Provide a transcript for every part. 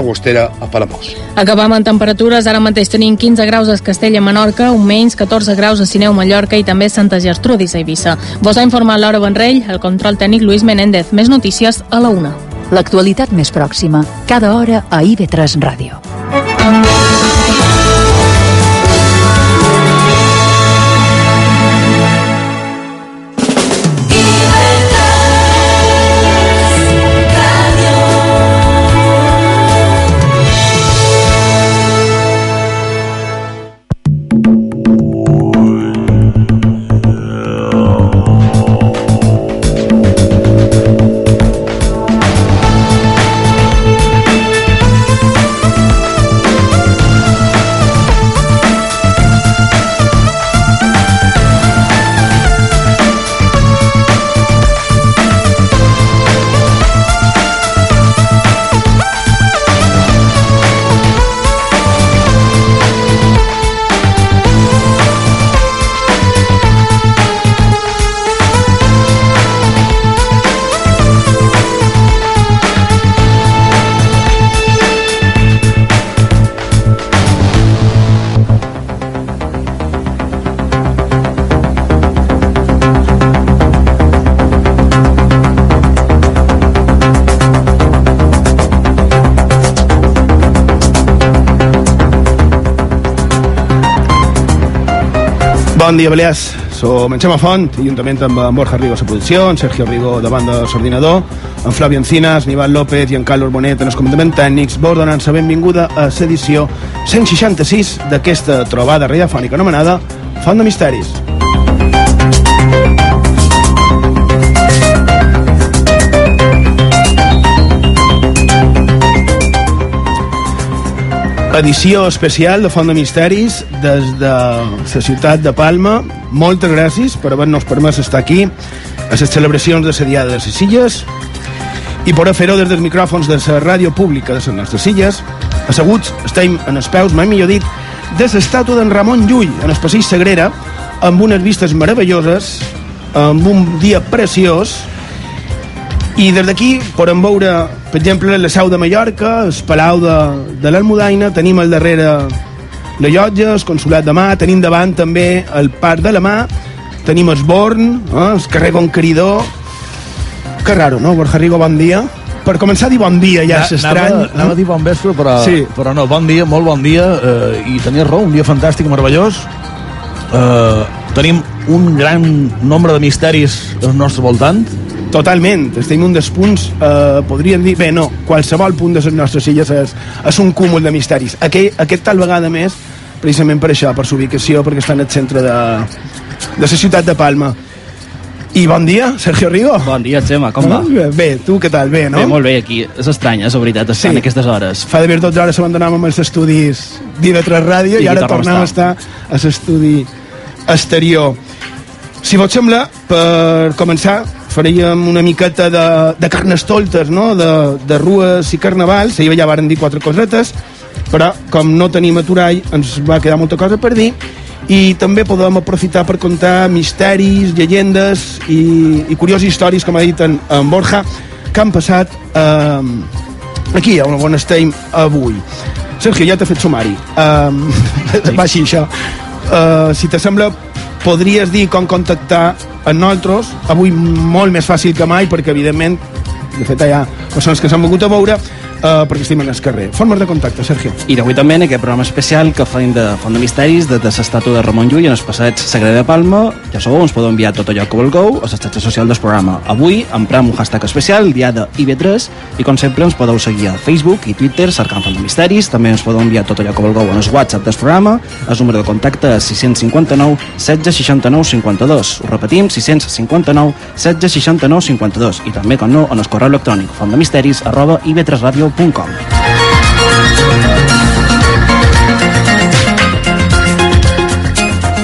Agostera a Palamós. Acabam en temperatures, ara mateix tenim 15 graus a Castella, Menorca, un menys 14 graus a Sineu, Mallorca i també Santa Gertrudis a Eivissa. Vos ha informat Laura Benrell, el control tècnic Lluís Menéndez. Més notícies a la una. L'actualitat més pròxima, cada hora a IB3 Ràdio. Bon dia, Balears. Som en Xema Font, juntament amb en Borja Rigo a posició, en Sergio Rigo davant de l'ordinador, en Flavi Encinas, Nival López i en Carlos Bonet en els comandaments tècnics, vos donant la benvinguda a l'edició 166 d'aquesta trobada radiofònica anomenada Font de Misteris. Edició especial de Font de Misteris des de la ciutat de Palma. Moltes gràcies per haver-nos permès estar aquí a les celebracions de la Diada de les Illes i per fer-ho des dels micròfons de la ràdio pública de les nostres illes. Asseguts estem en els peus, mai millor dit, de l'estàtua d'en Ramon Llull, en el passeig Sagrera, amb unes vistes meravelloses, amb un dia preciós, i des d'aquí podem veure, per exemple, la Seu de Mallorca, el Palau de, de l'Almudaina, tenim al darrere la llotja, el Consolat de Mà, tenim davant també el Parc de la Mà, tenim el Born, eh, el carrer Conqueridor... Que raro, no? Borja Rigo, bon dia. Per començar a dir bon dia ja és estrany. Anava, anava a dir bon vespre, però, Sí. però no, bon dia, molt bon dia, eh, i tenies raó, un dia fantàstic, meravellós. Eh, tenim un gran nombre de misteris al nostre voltant. Totalment, estem un dels punts, eh, podríem dir, bé, no, qualsevol punt de les nostres illes és, és un cúmul de misteris. Aquest, aquest tal vegada més, precisament per això, per l'ubicació, perquè està en el centre de, de la ciutat de Palma. I bon dia, Sergio Rigo. Bon dia, Xema, com va? Bé, tu què tal? Bé, no? Bé, molt bé, aquí. És estrany, és la veritat, estar Sí. en aquestes hores. Fa d'haver 12 hores abandonàvem els estudis d'IV3 Ràdio i, I ara tornem a estar a l'estudi exterior. Si vos sembla, per començar, faríem una miqueta de, de carnestoltes, no? de, de rues i carnavals. Ahir ja varen dir quatre cosetes, però com no tenim aturall, ens va quedar molta cosa per dir i també podem aprofitar per contar misteris, llegendes i, i curioses històries, com ha dit en, en Borja, que han passat eh, aquí, on, on estem avui. Sergio, ja t'he fet sumari. Um, sí. Va així, això. Uh, si te sembla, podries dir com contactar amb nosaltres, avui molt més fàcil que mai, perquè evidentment, de fet ha persones que s'han volgut a veure, uh, perquè estem en el carrer. Formes de contacte, Sergio. I d'avui també en aquest programa especial que feim de Font de Misteris, de, de l'estàtua de Ramon Llull en el passeig Sagrada de Palma. Ja sabeu, ens podeu enviar tot allò que vulgueu a la xarxa social del programa. Avui emprem un hashtag especial, dia de IB3, i com sempre ens podeu seguir a Facebook i Twitter cercant Font de Misteris. També ens podeu enviar tot allò que vulgueu en el WhatsApp del programa. El número de contacte és 659 16 69 52. Ho repetim, 659 16 69 52. I també, com no, en el correu electrònic fontdemisteris arroba ib3radio.com.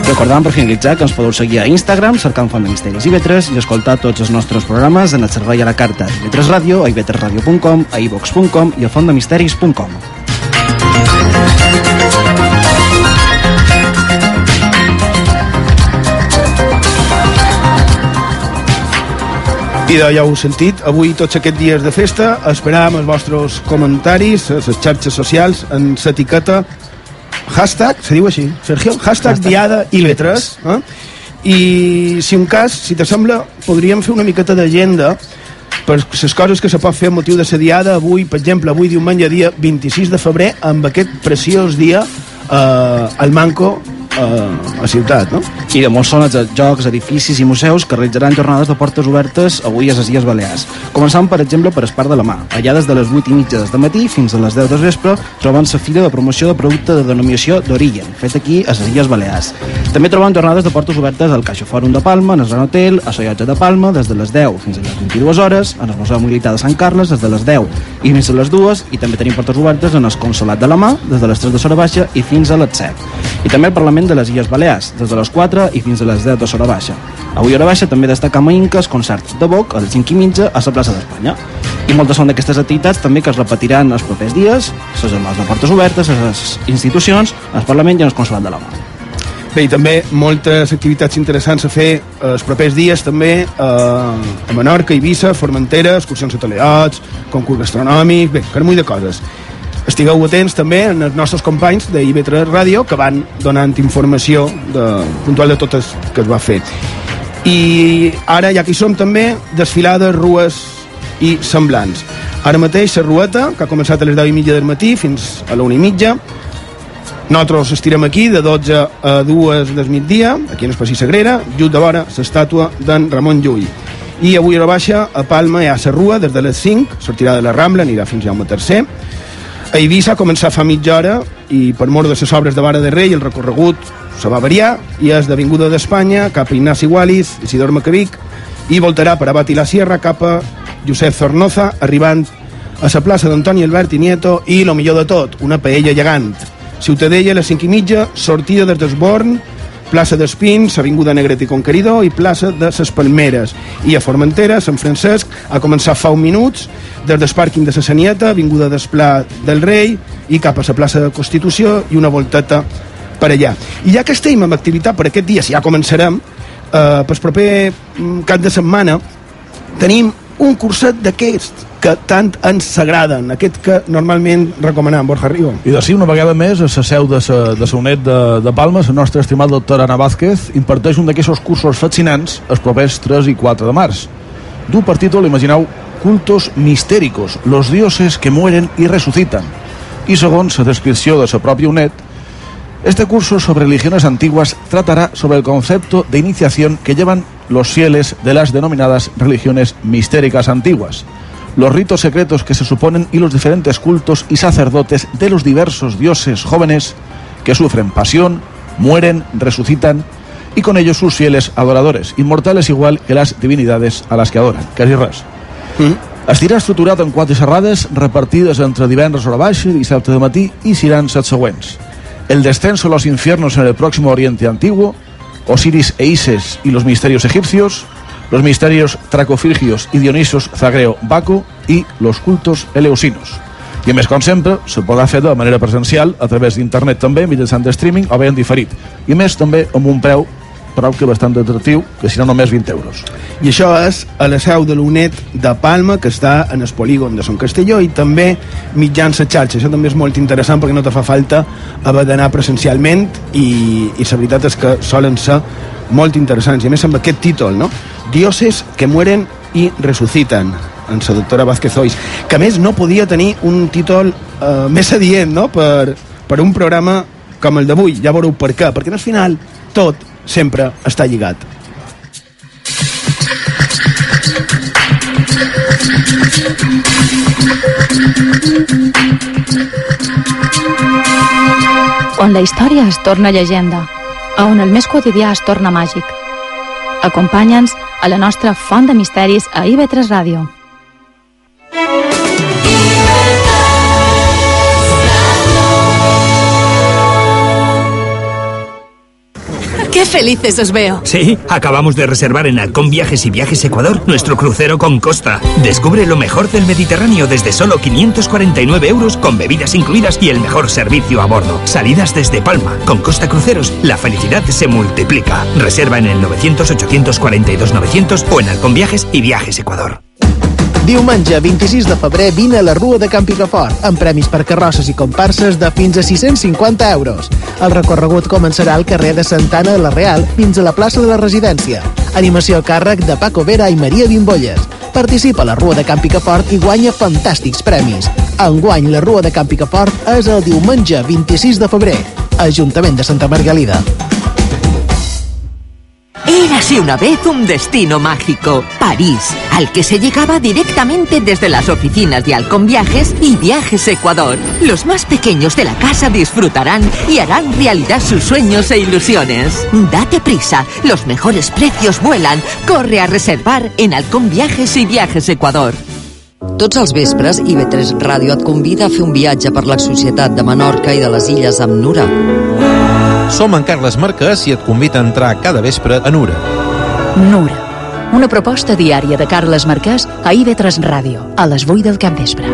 Recordàvem per finalitzar que ens podeu seguir a Instagram cercant Font de Misteris IB3 i escoltar tots els nostres programes en el servei a la carta IB3 Ràdio, a ib3radio.com, a ivox.com i a fontdemisteris.com. I de, ja ho heu sentit, avui tots aquests dies de festa esperàvem els vostres comentaris a les xarxes socials en l'etiqueta hashtag, se diu així, Sergio? Hashtag, hashtag. Diada i Letres. Eh? I si un cas, si te sembla, podríem fer una miqueta d'agenda per les coses que se pot fer a motiu de la diada avui, per exemple, avui diumenge dia 26 de febrer, amb aquest preciós dia eh, al Manco a, a ciutat, no? I de molts zones de jocs, edificis i museus que realitzaran jornades de portes obertes avui a les Illes Balears. Començant, per exemple, per Espart de la Mà. Allà des de les 8 i mitja de matí fins a les 10 de vespre troben la fira de promoció de producte de denominació d'origen, fet aquí a les Illes Balears. També troben jornades de portes obertes al Caixa Fòrum de Palma, en el Gran Hotel, a Sollotge de Palma, des de les 10 fins a les 22 hores, en el Museu Militar de Sant Carles, des de les 10 i fins a les 2, i també tenim portes obertes en el Consolat de la Mà, des de les 3 de Sora Baixa i fins a les 7. I també el Parlament de les Illes Balears, des de les 4 i fins a les 10 de Sora Baixa. Avui a Hora Baixa també destacam a Incas concerts de Boc a les 5 i mitja a la plaça d'Espanya. I moltes són d'aquestes activitats també que es repetiran els propers dies, les jornades de portes obertes, les institucions, al Parlament i al Consolat de la. Bé, i també moltes activitats interessants a fer els propers dies també eh, a Menorca, Eivissa, Formentera, excursions a Teleots, concurs gastronòmic, bé, carmull de coses. Estigueu atents també en els nostres companys de IB3 Ràdio que van donant informació de, puntual de totes que es va fer. I ara, ja que hi som també, desfilades, rues i semblants. Ara mateix la rueta, que ha començat a les 10 i mitja del matí fins a la 1 i mitja, nosaltres estirem aquí de 12 a 2 del migdia, aquí en Espací Sagrera, just de vora l'estàtua d'en Ramon Llull. I avui a la baixa, a Palma, hi ha la rua, des de les 5, sortirà de la Rambla, anirà fins a Jaume III, a Eivissa començar fa mitja hora i per mort de les obres de Vara de Rei el recorregut se va variar i és d'Avinguda d'Espanya cap a Ignasi Wallis, Isidor Macavic i voltarà per Abati la Sierra cap a Josep Zornoza arribant a la plaça d'Antoni Albert i Nieto i, lo millor de tot, una paella llegant. Ciutadella a les 5 i mitja, sortida des d'Esborn, plaça d'Espins, Avinguda Negret i Conqueridor i plaça de ses Palmeres. I a Formentera, Sant Francesc, ha començat fa un minuts, des del pàrquing de la Sanieta, Avinguda d'Esplà del Rei i cap a la plaça de Constitució i una volteta per allà. I ja que estem amb activitat per aquest dia, si ja començarem, eh, pel proper mm, cap de setmana, tenim un curset d'aquests que tant ens agraden, aquest que normalment recomanem, Borja Rigo. I d'ací una vegada més a la seu de sa, de sa UNED de, de Palma, la nostra estimada doctora Ana Vázquez imparteix un d'aquests cursos fascinants els propers 3 i 4 de març. Du per títol, imagineu, Cultos mistéricos, los dioses que mueren y resucitan. Y según la descripción de su propia UNED, este curso sobre religiones antiguas tratará sobre el concepto de iniciación que llevan los fieles de las denominadas religiones mistéricas antiguas, los ritos secretos que se suponen y los diferentes cultos y sacerdotes de los diversos dioses jóvenes que sufren pasión, mueren, resucitan y con ellos sus fieles adoradores, inmortales igual que las divinidades a las que adoran. Casi ras. Mm. Estirà estructurat en quatre xerrades repartides entre divendres hora baixa dissabte de matí i seran set següents. El descenso a los infiernos en el próximo Oriente Antiguo, Osiris e Isis y los misterios egipcios, los misterios tracofirgios y Dionisos Zagreo Baco i los cultos eleusinos. I a més, com sempre, se podrà fer de manera presencial a través d'internet també, mitjançant de streaming o bé en diferit. I més, també amb un preu prou que bastant atractiu, que serà només 20 euros. I això és a la seu de l'UNED de Palma, que està en el polígon de Son Castelló, i també mitjans a xarxa. Això també és molt interessant perquè no te fa falta haver d'anar presencialment i, i la veritat és que solen ser molt interessants. I a més amb aquest títol, no? Dioses que mueren i resuciten en la doctora Vázquez Ois, que més no podia tenir un títol eh, més adient no? per, per un programa com el d'avui, ja veureu per què, perquè al final tot sempre està lligat. On la història es torna llegenda, on el més quotidià es torna màgic. Acompanya'ns a la nostra font de misteris a IB3 Ràdio. Felices os veo. Sí, acabamos de reservar en Halcón Viajes y Viajes Ecuador nuestro crucero con costa. Descubre lo mejor del Mediterráneo desde solo 549 euros con bebidas incluidas y el mejor servicio a bordo. Salidas desde Palma. Con Costa Cruceros, la felicidad se multiplica. Reserva en el 900-842-900 o en Halcón Viajes y Viajes Ecuador. Diumenge 26 de febrer vine a la Rua de Camp Picafort amb premis per carrosses i comparses de fins a 650 euros. El recorregut començarà al carrer de Santana de la Real fins a la plaça de la Residència. Animació a càrrec de Paco Vera i Maria Bimbolles. Participa a la Rua de Camp Picafort i guanya fantàstics premis. Enguany la Rua de Camp Picafort és el diumenge 26 de febrer. Ajuntament de Santa Margalida. Érase una vez un destino mágico, París, al que se llegaba directamente desde las oficinas de Halcón Viajes y Viajes Ecuador. Los más pequeños de la casa disfrutarán y harán realidad sus sueños e ilusiones. Date prisa, los mejores precios vuelan. Corre a reservar en Halcón Viajes y Viajes Ecuador. Tots els vespres, IB3 Ràdio et convida a un viatge per la societat de Menorca i de les Illes amb Nura. Som en Carles Marquès i et convida a entrar cada vespre a Nura. Nura, una proposta diària de Carles Marquès a IB3 Ràdio, a les 8 del capvespre.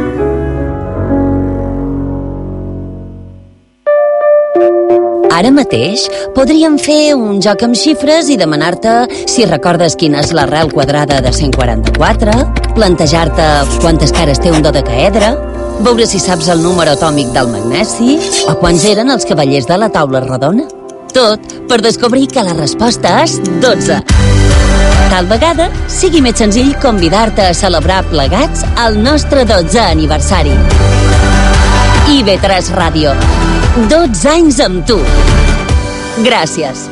Ara mateix podríem fer un joc amb xifres i demanar-te si recordes quina és l'arrel quadrada de 144, plantejar-te quantes cares té un dodecaedre, veure si saps el número atòmic del magnesi o quants eren els cavallers de la taula redona. Tot per descobrir que la resposta és 12. Tal vegada sigui més senzill convidar-te a celebrar plegats el nostre 12è aniversari. IB3 Ràdio. 12 anys amb tu. Gràcies.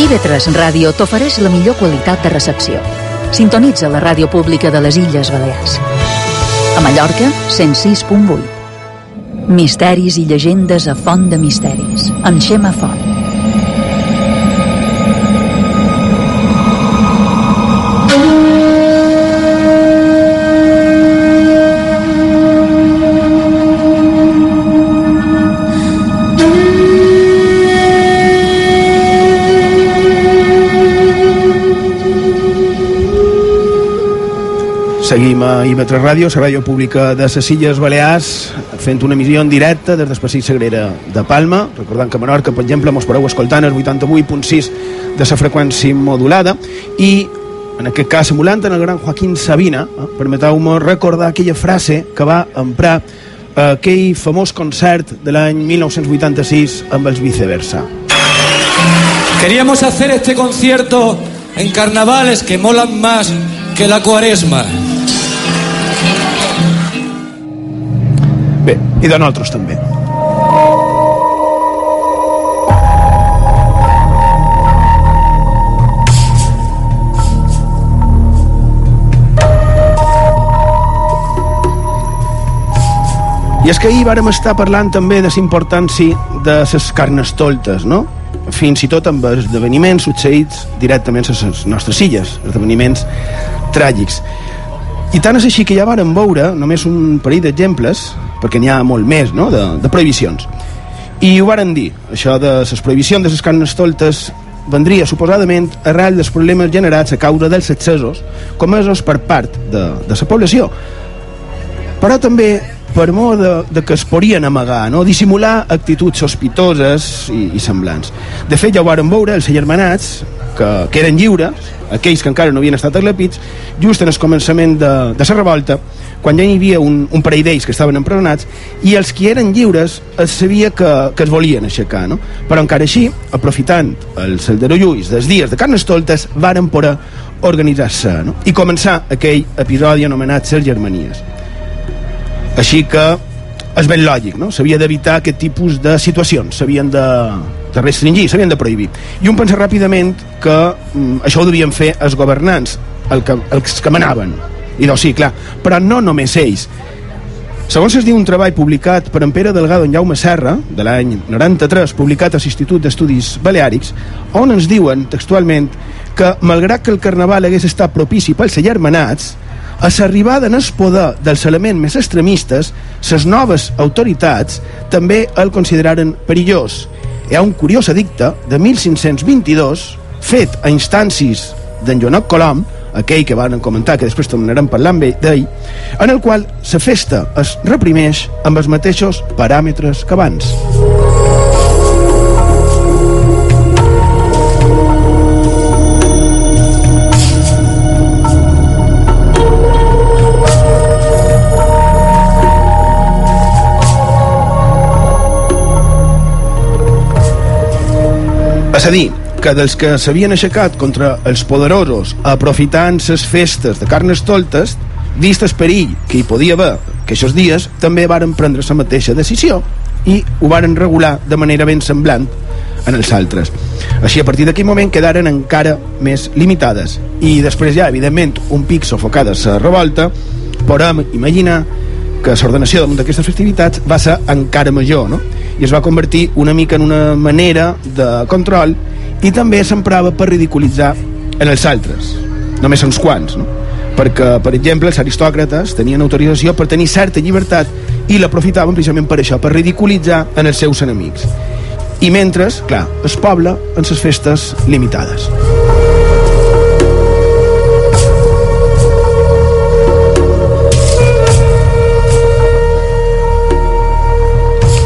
IB3 Ràdio t'ofereix la millor qualitat de recepció. Sintonitza la ràdio pública de les Illes Balears. A Mallorca, 106.8. Misteris i llegendes a Font de Misteris, amb Xema Font. Seguim a IB3 Ràdio, la ràdio pública de les Illes Balears, fent una emissió en directe des Passeig Sagrera de Palma, recordant que a Menorca, per exemple, mos podeu escoltant el 88.6 de la freqüència modulada, i en aquest cas simulant en el gran Joaquín Sabina, eh, permeteu-me recordar aquella frase que va emprar a aquell famós concert de l'any 1986 amb els viceversa. Queríamos hacer este concierto en carnavales que molan más que la cuaresma. Bé, i de nosaltres també. I és que ahir vàrem estar parlant també de la importància de les carnestoltes, no? Fins i tot amb esdeveniments succeïts directament a les nostres illes, esdeveniments tràgics. I tant és així que ja vàrem veure només un parell d'exemples, perquè n'hi ha molt més, no?, de, de prohibicions. I ho varen dir, això de les prohibicions de les carnestoltes vendria suposadament arrel dels problemes generats a causa dels excessos comesos per part de, de la població. Però també per mor de, de que es podien amagar, no? dissimular actituds sospitoses i, i semblants. De fet, ja ho varen veure els germanats, que, que eren lliures, aquells que encara no havien estat aclepits, just en el començament de, de la revolta, quan ja hi havia un, un parell d'ells que estaven empresonats, i els que eren lliures es sabia que, que es volien aixecar, no? Però encara així, aprofitant els aldarulls dels dies de Carnestoltes, varen poder organitzar-se no? i començar aquell episodi anomenat les Germanies. Així que és ben lògic, no? S'havia d'evitar aquest tipus de situacions, s'havien de, de restringir, s'havien de prohibir. I un pensa ràpidament que mm, això ho devien fer els governants, el que, els que manaven. I doncs sí, clar, però no només ells. Segons es diu un treball publicat per en Pere Delgado en Jaume Serra, de l'any 93, publicat a l'Institut d'Estudis Baleàrics, on ens diuen textualment que, malgrat que el carnaval hagués estat propici pels germanats, a l'arribada en el poder dels elements més extremistes, les noves autoritats també el consideraren perillós hi ha un curiós edicte de 1522 fet a instàncies d'en Joanot Colom aquell que van comentar, que després tornarem parlant d'ell, en el qual la festa es reprimeix amb els mateixos paràmetres que abans. És a dir, que dels que s'havien aixecat contra els poderosos aprofitant les festes de carnestoltes, vist el perill que hi podia haver que aquests dies, també varen prendre la mateixa decisió i ho varen regular de manera ben semblant en els altres. Així, a partir d'aquell moment quedaren encara més limitades. I després ja, evidentment, un pic sofocada la revolta, podem imaginar que l'ordenació d'aquestes festivitats va ser encara major, no? I es va convertir una mica en una manera de control i també s'emprava per ridiculitzar en els altres, només uns quants, no? perquè, per exemple, els aristòcrates tenien autorització per tenir certa llibertat i l'aprofitaven precisament per això, per ridiculitzar en els seus enemics. I mentre, clar, es poble en les festes limitades.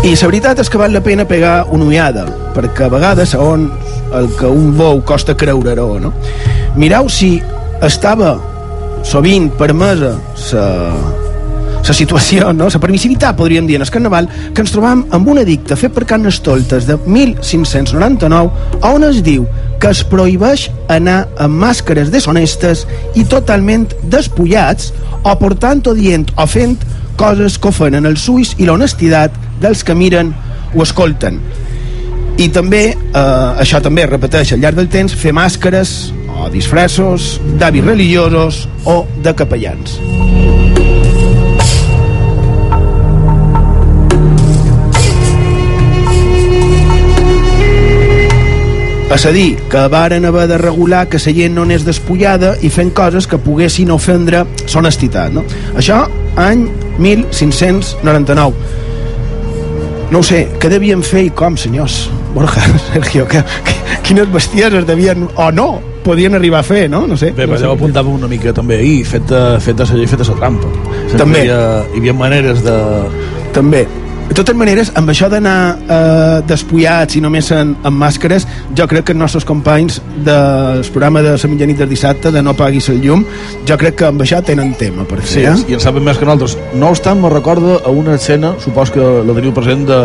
I la veritat és que val la pena pegar una ullada, perquè a vegades, on el que un bou costa creure-ho, no? Mireu si estava sovint permesa la la situació, no? la permissivitat, podríem dir, en el carnaval, que ens trobam amb un edicte fet per Carnestoltes de 1599, on es diu que es prohibeix anar amb màscares deshonestes i totalment despullats o portant o dient o fent coses que ofenen el suïs i l'honestitat dels que miren o escolten i també, eh, això també repeteix al llarg del temps, fer màscares o disfressos d'avis religiosos o de capellans. És a dir, que varen haver de regular que la gent no n'és despullada i fent coses que poguessin ofendre l'honestitat. No? Això, any 1599. No ho sé, què devien fer i com, senyors? Borja, Sergio, que, que, quines bestieses devien, o no, podien arribar a fer, no? No sé. Bé, no sé. apuntàvem una mica també ahir, fet fet de la llei, fet de la trampa. Sempre També. Hi havia, hi havia maneres de... També. De totes maneres, amb això d'anar eh, despullats i només en, en màscares, jo crec que els nostres companys del programa de la mitjanit del dissabte, de No paguis el llum, jo crec que amb això tenen tema per Sí, fer. eh? i en saben més que nosaltres. No obstant, me recorda a una escena, supos que la teniu present, de,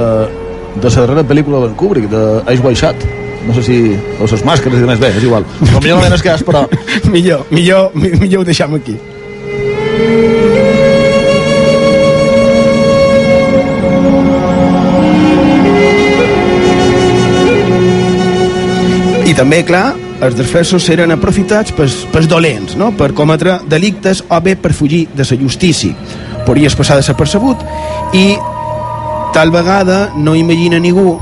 de la darrera pel·lícula d'en Kubrick, de Ice White Shot. No sé si... o les màscares i demés, bé, és igual. Però millor no venes cas, però... millor, millor, mi- millor ho deixem aquí. També, clar, els desfessos eren aprofitats pels, pels dolents, no? per cometre delictes o bé per fugir de la justícia. Podries passar de ser percebut i tal vegada no imagina ningú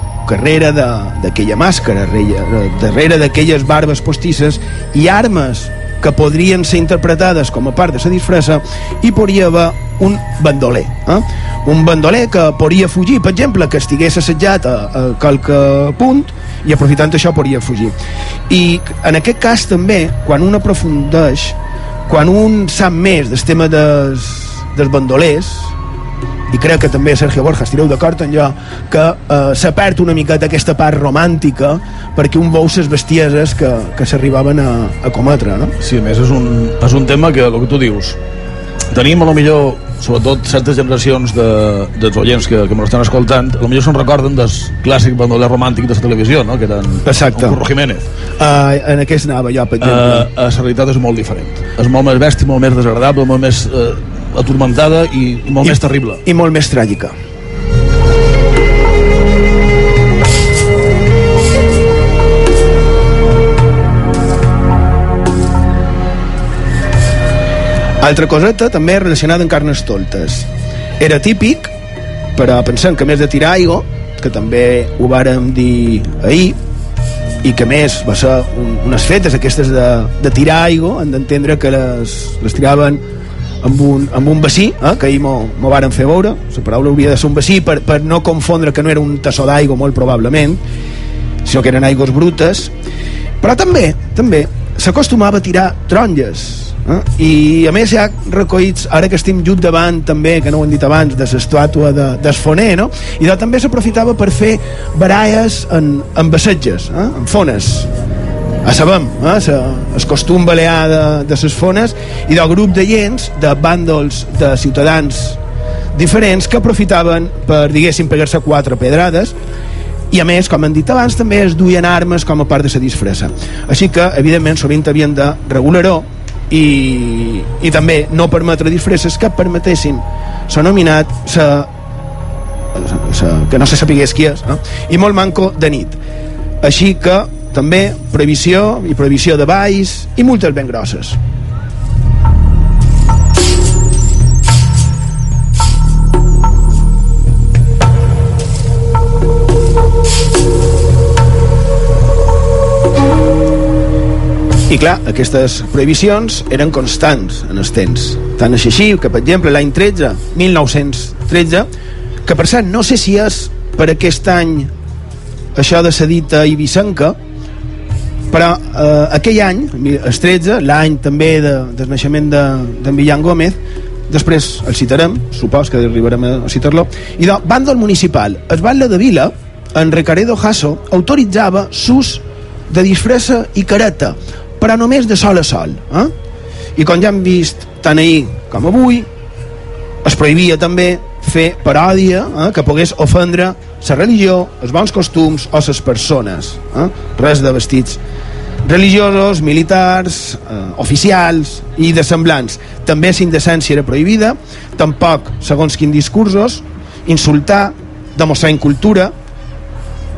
de- d'aquella màscara, darrere darrere d'aquelles barbes postisses i armes que podrien ser interpretades com a part de la disfressa hi podria haver un bandoler eh? un bandoler que podria fugir per exemple, que estigués assetjat a, a qualque punt i aprofitant això podria fugir i en aquest cas també quan un aprofundeix quan un sap més del tema dels, dels bandolers i crec que també Sergio Borja estireu d'acord en jo que eh, s'ha perd una miqueta aquesta part romàntica perquè un veu ses bestieses que, que s'arribaven a, a cometre no? Sí, a més és un, és un tema que, el que tu dius, tenim a lo millor, sobretot certes generacions de, dels oients que, que me l'estan escoltant, a lo millor se'n recorden del clàssic bandoler romàntic de la televisió, no? que eren Exacte. Curro Jiménez. Uh, en aquest anava jo, per Uh, exemple. la realitat és molt diferent. És molt més bèstia, molt més desagradable, molt més uh, atormentada i, i molt I- més terrible. I molt més tràgica. Altra coseta també relacionada amb carnestoltes. Era típic, però pensant que més de tirar aigua, que també ho vàrem dir ahir, i que més va ser un, unes fetes aquestes de, de tirar aigua, han d'entendre que les, les tiraven amb un, amb un bací, eh, que ahir m'ho varen fer veure, la paraula hauria de ser un bací per, per no confondre que no era un tassó d'aigua molt probablement, sinó que eren aigües brutes però també també s'acostumava a tirar taronges eh? i a més hi ha recollits ara que estem just davant també, que no ho hem dit abans de l'estàtua de, d'Esfoner no? i de, també s'aprofitava per fer baralles en, en bassetges, eh? en fones a sabem, eh? el costum balear de, de les fones i del grup de llens, de bàndols de ciutadans diferents que aprofitaven per, diguéssim, pegar-se quatre pedrades i a més, com hem dit abans, també es duien armes com a part de la disfressa. Així que, evidentment, sovint havien de regular-ho i, i també no permetre disfresses que permetessin s'ha nominat sa, sa, que no se sapigués qui és no? i molt manco de nit així que també prohibició i prohibició de balls i multes ben grosses I clar, aquestes prohibicions eren constants en els temps. Tant és així que, per exemple, l'any 13, 1913, que per cert, no sé si és per aquest any això de la dita ibicenca, però eh, aquell any, el 13, l'any també de, del naixement d'en de, Villan Gómez, després el citarem, supos que arribarem a citar-lo, i de bàndol municipal, el batlle de Vila, en Recaredo Jasso, autoritzava s'ús de disfressa i careta, però només de sol a sol. Eh? I com ja hem vist tant ahir com avui, es prohibia també fer paròdia eh, que pogués ofendre la religió, els bons costums o les persones. Eh? Res de vestits religiosos, militars, eh, oficials i de semblants. També la indecència era prohibida, tampoc, segons quins discursos, insultar, demostrar incultura.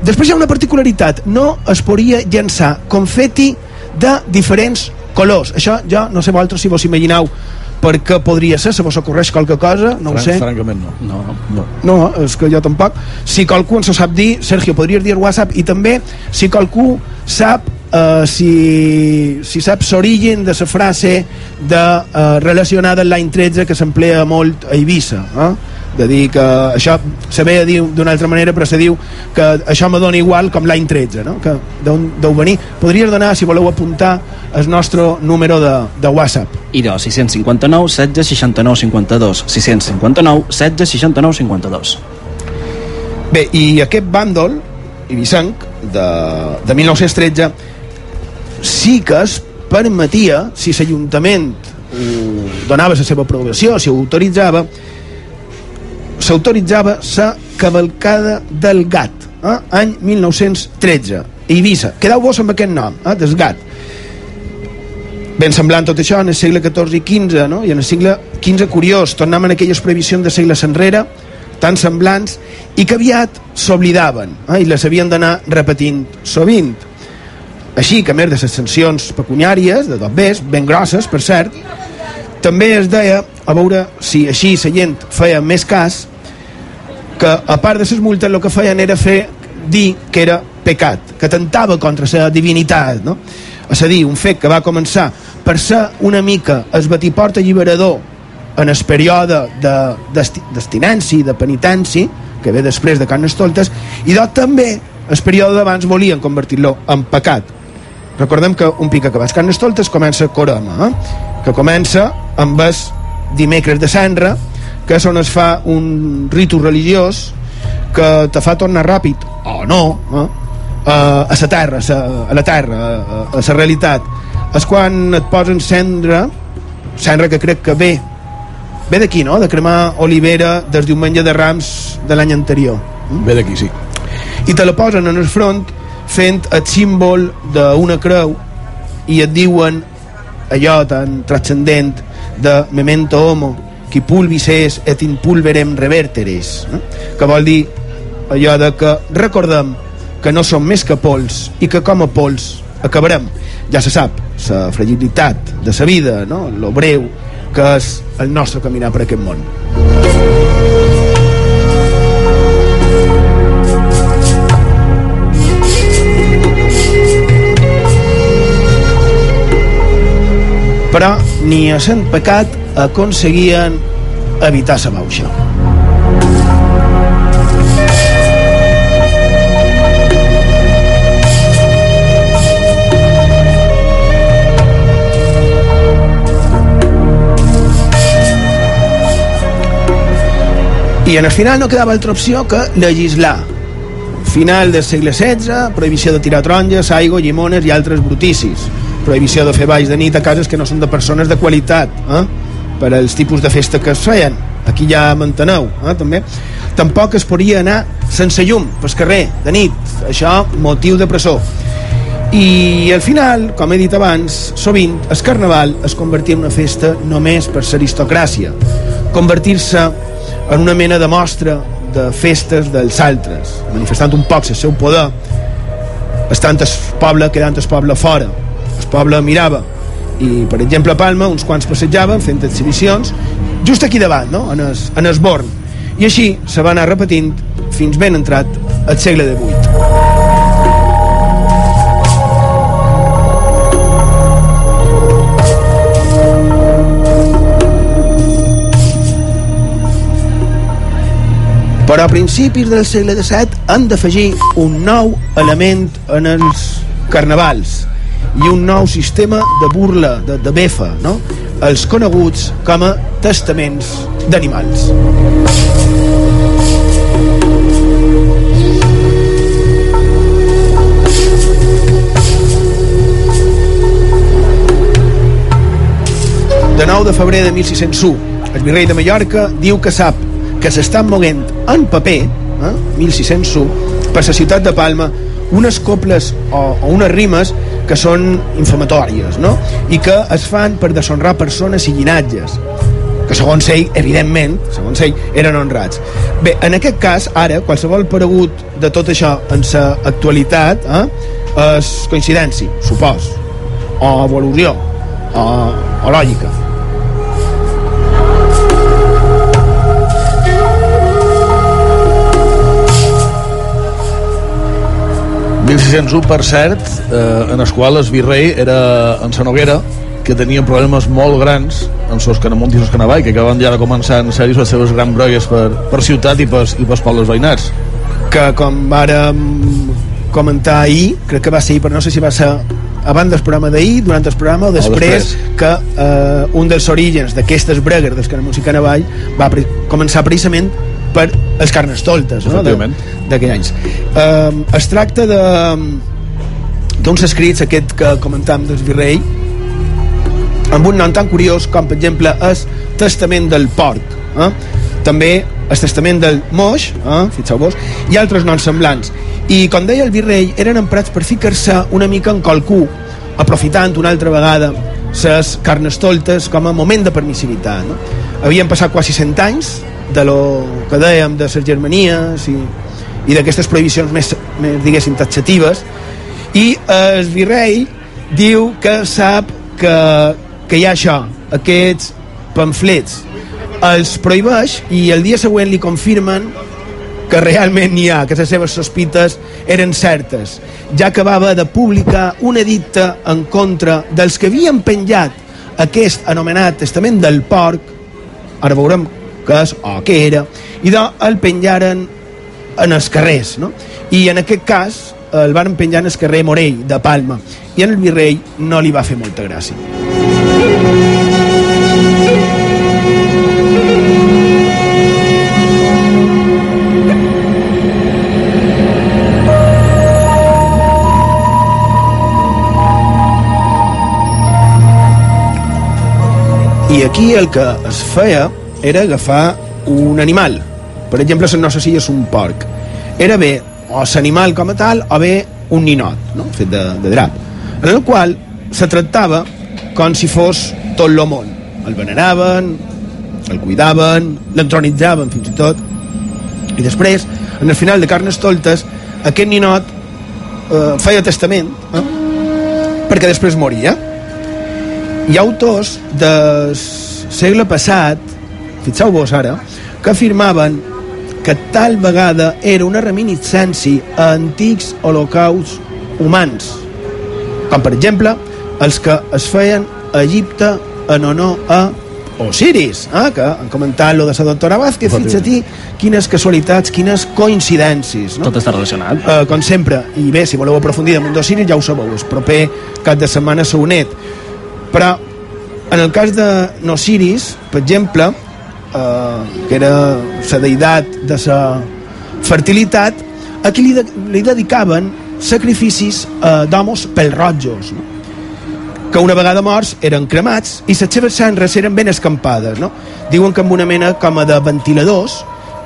Després hi ha una particularitat, no es podria llançar confeti de diferents colors. Això jo no sé vosaltres si vos imagineu per què podria ser, se vos ocorreix qualque cosa, no Fran, ho sé. Francament no. No. no. No, és que jo tampoc. Si qualcú ens ho sap dir, Sergio, podries dir WhatsApp i també si qualcú sap uh, si, si saps l'origen de la frase de, uh, relacionada amb l'any 13 que s'emplea molt a Eivissa. Eh? De dir que això se ve a dir d'una altra manera però se diu que això me dona igual com l'any 13 no? que d'on deu venir. Podries donar si voleu apuntar el nostre número de, de WhatsApp. I de 659 16 69 52 659 16 69 52 Bé, i aquest bàndol, Ibisanc, de, de 1913, sí que es permetia, si l'Ajuntament donava la seva aprovació, si ho autoritzava, s'autoritzava la cavalcada del gat, eh? any 1913, a Eivissa. Quedeu-vos amb aquest nom, eh? del gat. Ben semblant tot això en el segle XIV i XV, no? i en el segle XV curiós, tornem en aquelles previsions de segles enrere, tan semblants, i que aviat s'oblidaven, eh? i les havien d'anar repetint sovint. Així que, a més de les sancions pecuniàries, de dobbers, ben grosses, per cert, també es deia, a veure si així la gent feia més cas, que a part de les multes el que feien era fer dir que era pecat, que tentava contra la divinitat, no? És a dir, un fet que va començar per ser una mica el batiport alliberador en el període de, de penitència, que ve després de Carnestoltes, i doncs també el període d'abans volien convertir-lo en pecat. Recordem que un pic acabats Carnestoltes comença Coroma, eh? que comença amb el dimecres de Senra, que és on es fa un ritu religiós que te fa tornar ràpid, o no, eh? a, a la terra, a, a la terra, a, a la realitat. És quan et posen cendra, cendra que crec que ve, ve d'aquí, no?, de cremar olivera des diumenge de Rams de l'any anterior. Ve d'aquí, sí. I te la posen en el front fent el símbol d'una creu i et diuen allò tan transcendent de memento homo qui pulvis és et in pulverem reverteres eh? que vol dir allò de que recordem que no som més que pols i que com a pols acabarem ja se sap, la fragilitat de la vida, no? lo breu que és el nostre caminar per aquest món però ni a Sant Pecat aconseguien evitar la bauxa. I en el final no quedava altra opció que legislar. Final del segle XVI, prohibició de tirar taronges, aigua, llimones i altres bruticis Prohibició de fer balls de nit a cases que no són de persones de qualitat, eh? per als tipus de festa que es feien. Aquí ja m'enteneu, eh? també. Tampoc es podia anar sense llum pel carrer, de nit. Això, motiu de presó. I al final, com he dit abans, sovint el carnaval es convertia en una festa només per l'aristocràcia, convertir-se en una mena de mostra de festes dels altres, manifestant un poc el seu poder, estant el poble quedant el poble fora. El poble mirava i, per exemple, a Palma, uns quants passejaven fent exhibicions just aquí davant, no? en, es, en Esborn. I així se va anar repetint fins ben entrat al segle XVIII. però a principis del segle XVII han d'afegir un nou element en els carnavals i un nou sistema de burla, de, de befa, no? els coneguts com a testaments d'animals. De 9 de febrer de 1601, el virrei de Mallorca diu que sap que s'estan moguent en paper, eh, 1601, per la ciutat de Palma, unes coples o, o unes rimes que són infamatòries, no? I que es fan per deshonrar persones i llinatges que segons ell, evidentment, segons ell, eren honrats. Bé, en aquest cas, ara, qualsevol paregut de tot això en sa actualitat eh, és coincidència, supos, o evolució, o, o lògica. 1601, per cert, eh, en el qual el virrei era en sa Noguera, que tenien problemes molt grans en sos Canamunt i sos Canavall, que acaben ja de començar en sèrio les seves grans brogues per, per ciutat i per, i pels pobles veïnats. Que com vàrem comentar ahir, crec que va ser ahir, però no sé si va ser abans del programa d'ahir, durant el programa o després, després. que eh, un dels orígens d'aquestes bregues dels Canamunt i Canavall va pre començar precisament per els carnestoltes no? Efectivament. d'aquell anys um, es tracta de d'uns escrits aquest que comentàvem del virrei amb un nom tan curiós com per exemple és Testament del Porc eh? també el Testament del Moix eh? fixeu-vos i altres noms semblants i com deia el virrei eren emprats per ficar-se una mica en qualcú aprofitant una altra vegada les carnestoltes com a moment de permissivitat no? havien passat quasi 100 anys de lo que dèiem de les germanies i, i d'aquestes prohibicions més, més diguéssim taxatives. I el virrei diu que sap que, que hi ha això aquests pamflets. Els prohibeix i el dia següent li confirmen que realment n'hi ha, que les seves sospites eren certes, ja que va haver de publicar un edicte en contra dels que havien penjat aquest anomenat testament del porc, ara veurem què és o què era, i de el penjaren en els carrers, no? I en aquest cas el van penjar en el carrer Morell, de Palma, i en el virrei no li va fer molta gràcia. I aquí el que es feia era agafar un animal. Per exemple, no sé si és un porc. Era bé o l'animal com a tal o bé un ninot, no? fet de, de drap, en el qual se tractava com si fos tot el món. El veneraven, el cuidaven, l'entronitzaven fins i tot. I després, en el final de Carnestoltes, aquest ninot eh, feia testament eh? perquè després moria. Hi ha autors del segle passat, fixeu-vos ara, que afirmaven que tal vegada era una reminiscència a antics holocausts humans, com per exemple els que es feien a Egipte en honor a Osiris, eh? que han comentat lo de la doctora Vázquez, fixa-t'hi quines casualitats, quines coincidències. No? Tot està relacionat. Uh, com sempre, i bé, si voleu aprofundir damunt d'Osiris ja ho sabeu, el proper cap de setmana s'ha unit. Però en el cas de Nosiris, per exemple, eh, que era la deïtat de la fertilitat, a qui li, de, li dedicaven sacrificis eh, d'homes pelrotjos, no? que una vegada morts eren cremats i les seves cendres eren ben escampades. No? Diuen que amb una mena com a de ventiladors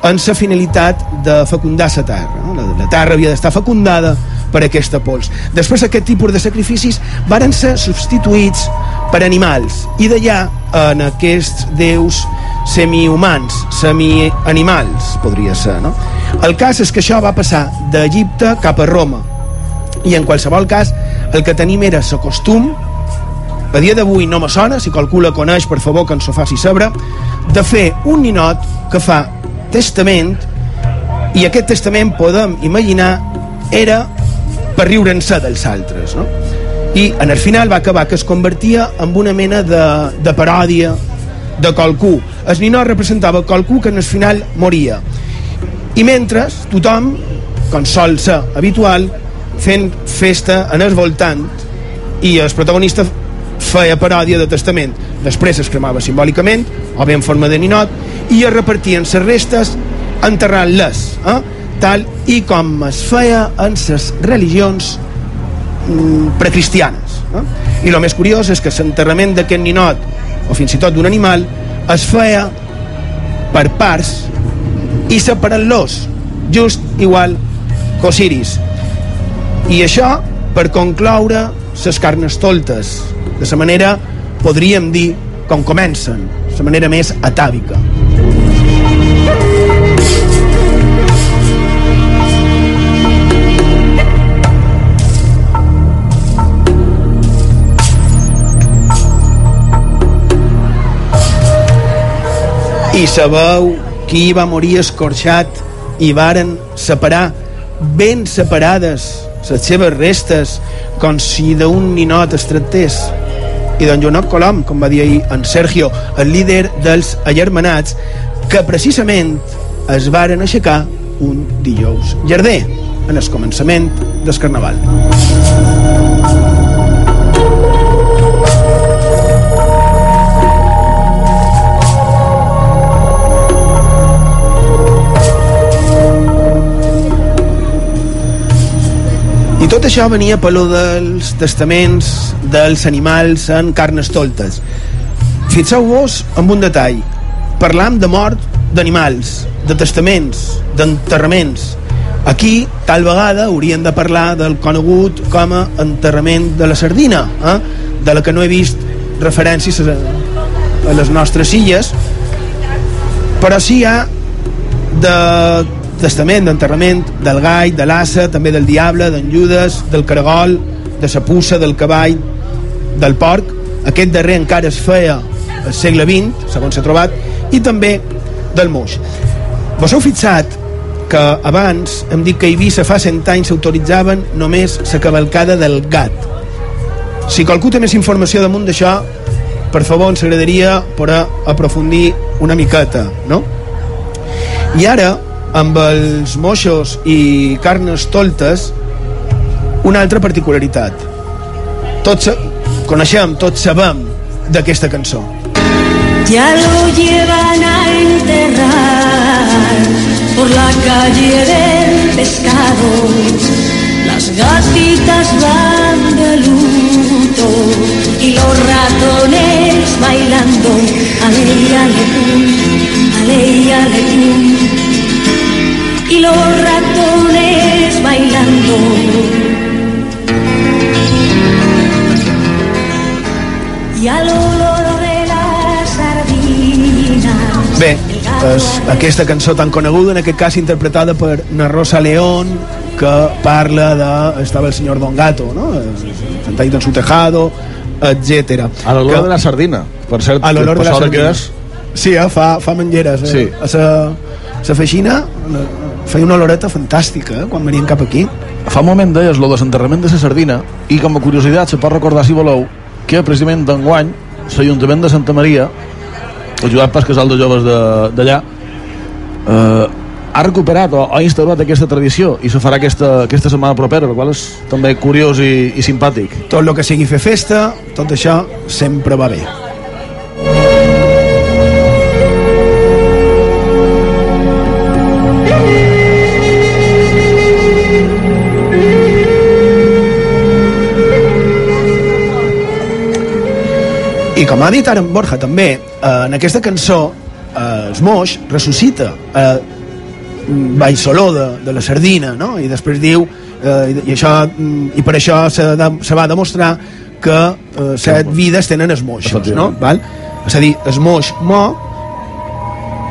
en la finalitat de fecundar la terra. No? La, la terra havia d'estar fecundada per aquesta pols. Després aquest tipus de sacrificis varen ser substituïts per animals i d'allà en aquests déus semihumans, semianimals, podria ser, no? El cas és que això va passar d'Egipte cap a Roma i en qualsevol cas el que tenim era la costum a dia d'avui no me sona, si qualcú la coneix, per favor, que ens ho faci saber, de fer un ninot que fa testament i aquest testament, podem imaginar, era per riure'n-se dels altres, no? I en el final va acabar que es convertia en una mena de, de paròdia de qualcú. El ninot representava qualcú que en el final moria. I mentre tothom, com sol ser habitual, fent festa en el voltant i el protagonista feia paròdia de testament. Després es cremava simbòlicament, o bé en forma de ninot, i es repartien les restes enterrant-les, eh? tal i com es feia en les religions mm, precristianes. Eh? I el més curiós és que l'enterrament d'aquest ninot, o fins i tot d'un animal, es feia per parts i separant-los, just igual que Osiris. I això per concloure les carnestoltes, de la manera, podríem dir, com comencen, la manera més atàvica. I sabeu qui va morir escorxat i varen separar ben separades les seves restes com si d'un ninot es tractés i d'en Joanot Colom, com va dir ahir en Sergio, el líder dels allermanats, que precisament es varen aixecar un dijous llarder, en el començament del Carnaval. I tot això venia per lo dels testaments dels animals en carnestoltes. Fixeu-vos en un detall. Parlam de mort d'animals, de testaments, d'enterraments. Aquí, tal vegada, hauríem de parlar del conegut com a enterrament de la sardina, eh? de la que no he vist referències a, a les nostres illes, però sí hi ha de testament, d'enterrament del gall, de l'assa, també del diable, d'en Judes, del caragol, de la puça, del cavall, del porc. Aquest darrer encara es feia al segle XX, segons s'ha trobat, i també del moix. Vos heu fixat que abans hem dit que a Eivissa fa 100 anys s'autoritzaven només la cavalcada del gat. Si qualcú té més informació damunt d'això, per favor, ens agradaria poder aprofundir una miqueta, no? I ara, amb els moixos i carnes toltes una altra particularitat tots coneixem, tots sabem d'aquesta cançó Ya lo llevan a enterrar por la calle del pescado. Las gatitas van de luto y los ratones bailando. Ale, pum, ale, ale. Y los ratones bailando. Y al olor de la sardina. Bé, és aquesta cançó tan coneguda, en aquest cas interpretada per na Rosa León, que parla de... estava el senyor Don Gato, no? Sentadito en su tejado, etc. A l'olor Que- de la sardina, per cert, a l'olor de la sardina. que és... Sí, eh? fa, fa mengeres. Eh? Sí. A sa, sa feixina feia una oloreta fantàstica eh? quan venien cap aquí. Fa un moment deies lo de l'enterrament de la sardina i com a curiositat se pot recordar, si voleu, que precisament d'enguany l'Ajuntament de Santa Maria, ajudat pel casal de joves de- d'allà, eh, ha recuperat o ha instaurat aquesta tradició i se farà aquesta, aquesta setmana propera, el qual és també curiós i, i simpàtic. Tot el que sigui fer festa, tot això sempre va bé. I com ha dit ara en Borja també, eh, en aquesta cançó eh, els moix ressuscita eh, Baixoló de, de la sardina, no? I després diu, eh, i, això, mm, i per això se, de, se va demostrar que eh, set vides tenen els moixos, no? Val? És a dir, el moix mo,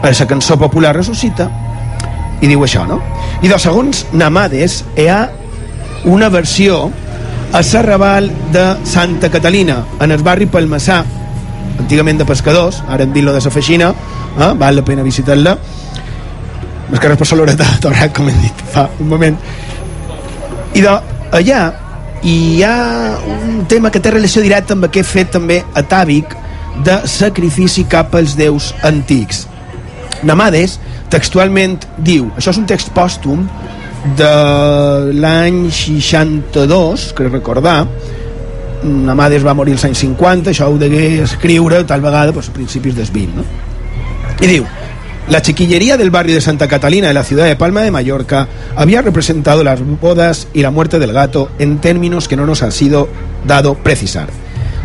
a la cançó popular ressuscita, i diu això, no? I doncs, segons Namades, hi ha una versió a Serraval de Santa Catalina, en el barri Palmassà, antigament de pescadors, ara en dit-lo de la feixina, eh? val la pena visitar-la, els carrers per Solora de Torrat, com hem dit fa un moment. I de, allà hi ha un tema que té relació directa amb aquest fet també atàvic de sacrifici cap als déus antics. Namades textualment diu, això és un text pòstum de l'any 62, que recordar, Namades va morir als anys 50, això ho degué escriure tal vegada pues, a principis dels 20, no? La chiquillería del barrio de Santa Catalina de la ciudad de Palma de Mallorca había representado las bodas y la muerte del gato en términos que no nos ha sido dado precisar.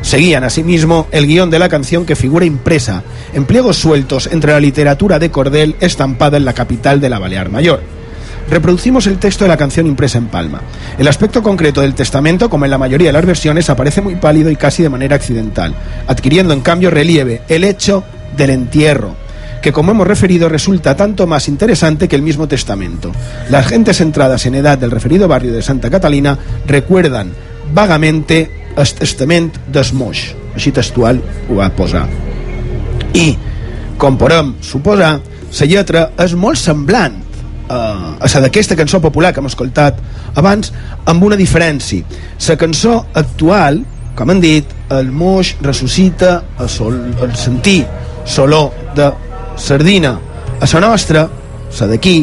Seguían asimismo el guion de la canción que figura impresa en sueltos entre la literatura de cordel estampada en la capital de la Balear Mayor. Reproducimos el texto de la canción impresa en Palma. El aspecto concreto del testamento, como en la mayoría de las versiones, aparece muy pálido y casi de manera accidental, adquiriendo en cambio relieve el hecho del entierro, que como hemos referido resulta tanto más interesante que el mismo testamento. Las gentes entradas en edad del referido barrio de Santa Catalina recuerdan vagamente el testament dels moix, així textual ho va posar. I, com podem suposar, la lletra és molt semblant eh, a la d'aquesta cançó popular que hem escoltat abans, amb una diferència. La cançó actual, com han dit, el moix ressuscita el, sol, el sentir soló de sardina. A la nostra, la d'aquí,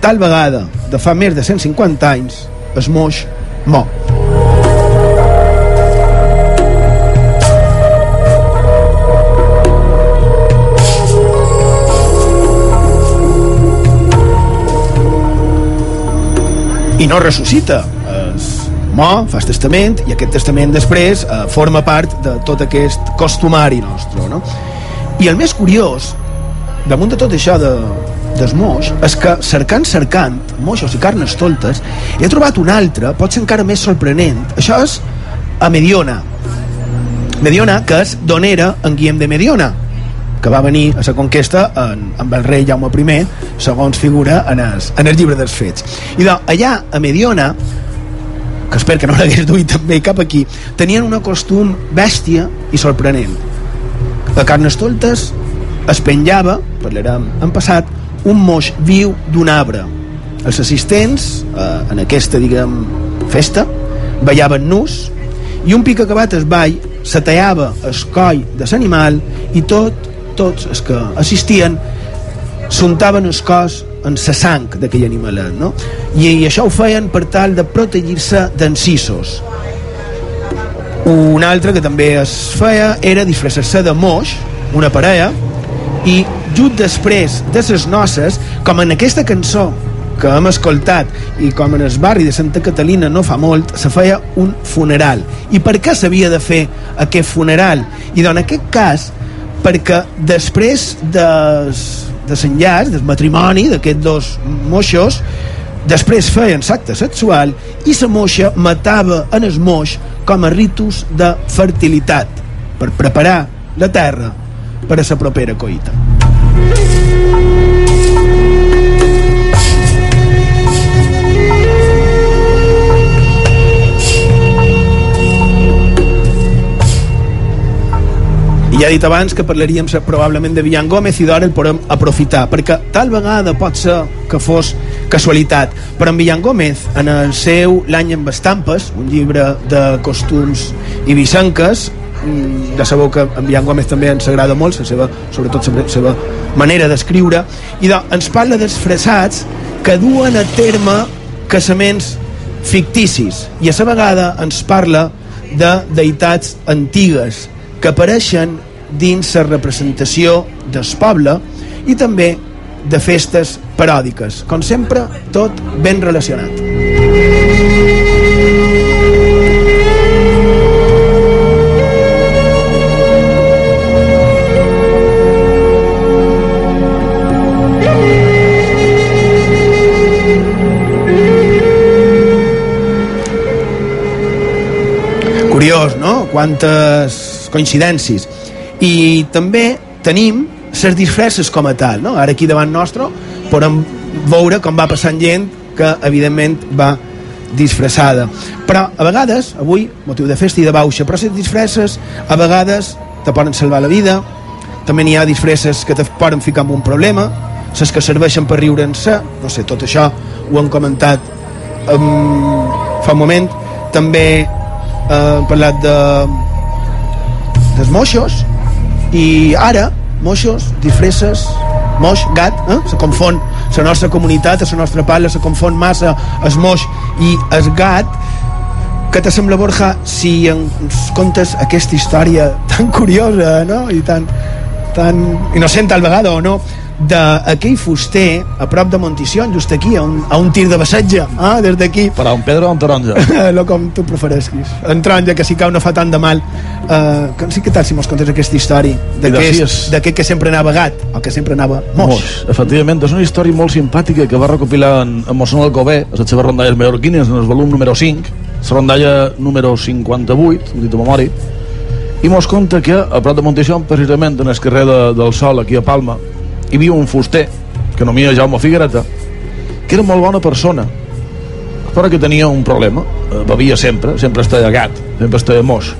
tal vegada de fa més de 150 anys, el moix mo. No ressuscita es mo, fa testament i aquest testament després eh, forma part de tot aquest costumari nostre no? i el més curiós damunt de tot això de, dels moix és que cercant, cercant moixos i carnes toltes he trobat un altre, pot ser encara més sorprenent. Això és a Mediona. Mediona que és d'on era en Guillem de Mediona que va venir a la conquesta en, amb el rei Jaume I segons figura en el, en el llibre dels fets. I doncs, allà a Mediona que espero que no l'hagués duit també cap aquí tenien una costum bèstia i sorprenent. A carnes toltes es penjava, parlarem en passat un moix viu d'un arbre. Els assistents eh, en aquesta diguem festa ballaven nus i un pic acabat es ball se tallava el coll de l'animal i tot tots els que assistien s'untaven el cos en la sang d'aquell animalet no? I, i això ho feien per tal de protegir-se d'encisos un altre que també es feia era disfressar-se de moix una parella i just després de ses noces com en aquesta cançó que hem escoltat i com en el barri de Santa Catalina no fa molt, se feia un funeral. I per què s'havia de fer aquest funeral? I doncs en aquest cas perquè després de, de l'enllaç, del matrimoni d'aquests dos moixos, després feien l'acte sexual i la moixa matava en el moix com a ritus de fertilitat per preparar la terra per a la propera coita. Ja he dit abans que parlaríem probablement de Villan Gómez i d'ara el podem aprofitar, perquè tal vegada pot ser que fos casualitat, però en Villan Gómez, en el seu L'any amb estampes, un llibre de costums i vicenques, mm, ja sabeu que en Villan Gómez també ens agrada molt, la seva, sobretot la seva manera d'escriure, i doncs, ens parla dels fressats que duen a terme casaments ficticis, i a la vegada ens parla de deïtats antigues que apareixen dins la representació del poble i també de festes paròdiques. Com sempre, tot ben relacionat. Curiós, no? Quantes coincidències. I també tenim les disfresses com a tal, no? Ara aquí davant nostre podem veure com va passant gent que evidentment va disfressada. Però a vegades, avui, motiu de festa i de bauxa, però les disfresses a vegades te poden salvar la vida, també n'hi ha disfresses que te poden ficar en un problema, les que serveixen per riure-se, no sé, tot això ho hem comentat um, fa un moment, també eh, hem parlat de dels moixos i ara, moixos, disfresses moix, gat, eh? se confon la nostra comunitat, la nostra parla se confon massa el moix i el gat que te sembla, Borja, si ens contes aquesta història tan curiosa, no?, i tan, tan innocent tal vegada o no, d'aquell fuster a prop de Montición, just aquí, a un, a un tir de bassetge, eh? des d'aquí. Per a un pedra o un taronja? Lo com tu preferesquis. En taronja, que si cau no fa tant de mal. Uh, que sí que tal si mos contes aquesta història d'aquest que, que sempre anava gat o que sempre anava moix. moix. Efectivament, és una història molt simpàtica que va recopilar en, en Mossón Alcobé, a les seves rondalles mallorquines, en el volum número 5, la rondalla número 58, ho dit de memòria, i mos conta que a prop de Monteixó, precisament en el carrer de, del Sol, aquí a Palma, hi havia un fuster, que no mia Jaume Figuereta, que era molt bona persona, però que tenia un problema. Eh, bevia sempre, sempre estava gat, sempre estava moix.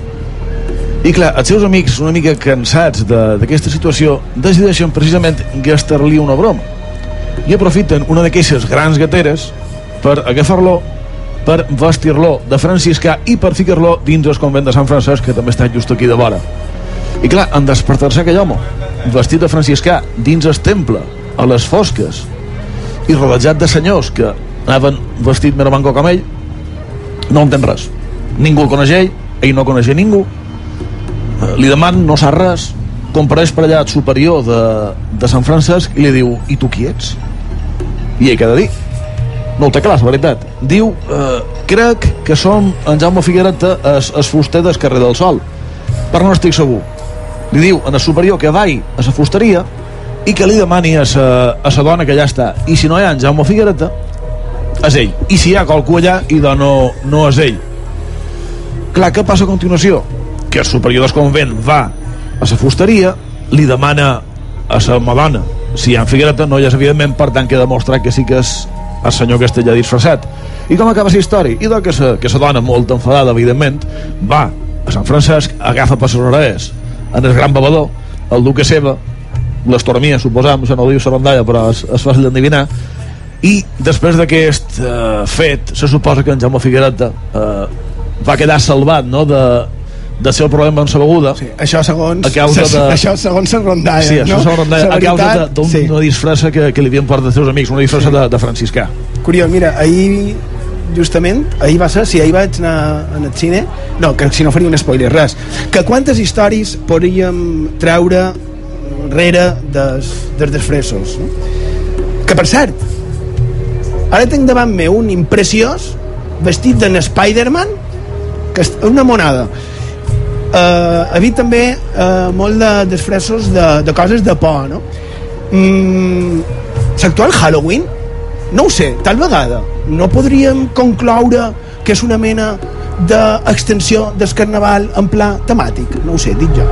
I clar, els seus amics, una mica cansats d'aquesta situació, decideixen precisament gastar-li una broma. I aprofiten una d'aquestes grans gateres per agafar-lo, per vestir-lo de franciscà i per ficar-lo dins el convent de Sant Francesc, que també està just aquí de vora. I clar, en despertar-se aquell home, vestit de franciscà, dins el temple, a les fosques, i rodejat de senyors que anaven vestit més manco com ell, no entén res. Ningú el coneix ell, ell no coneix ningú, eh, li deman, no sap res, compareix per allà el superior de, de Sant Francesc i li diu, i tu qui ets? I ell què ha de dir? No ho té clar, la veritat. Diu, eh, crec que som en Jaume Figuereta es, es fuster del carrer del Sol, però no estic segur li diu en el superior que vai a la fusteria i que li demani a sa, a sa dona que ja està. I si no hi ha en Jaume Figuereta és ell. I si hi ha qualcú allà i de no, no és ell. Clar, què passa a continuació? que el superior del convent va a la fusteria li demana a sa madona. Si hi ha en Figuereta no hi és evidentment per tant que demostrar que sí que és el senyor allà disfressat. I com acaba la història? i doncs que que sa dona molt enfadada evidentment va a Sant Francesc agafa per les en el gran bevedor, el duque seva, l'estormia, suposam, això no ho diu la rondalla, però és, és fàcil d'endevinar, i després d'aquest eh, fet, se suposa que en Jaume Figuereta eh, va quedar salvat no, de, de ser el problema amb la beguda. Sí, això segons, a causa de... això segons la rondalla. Sí, això no? segons rondalla, a causa d'una sí. disfressa que, que li havien portat els seus amics, una disfressa sí. de, de franciscà. Curiós, mira, ahir justament, ahir va ser, si ahir vaig anar al cine, no, que si no faria un spoiler, res, que quantes històries podríem treure rere des, des desfressos. No? Que per cert, ara tinc davant meu un impreciós vestit d'en Spider-Man, que és una monada. Uh, ha vist també uh, molt de desfressos de, de coses de por, no? Mm, L'actual Halloween no ho sé, tal vegada. No podríem concloure que és una mena d'extensió del carnaval en pla temàtic. No ho sé, dic jo.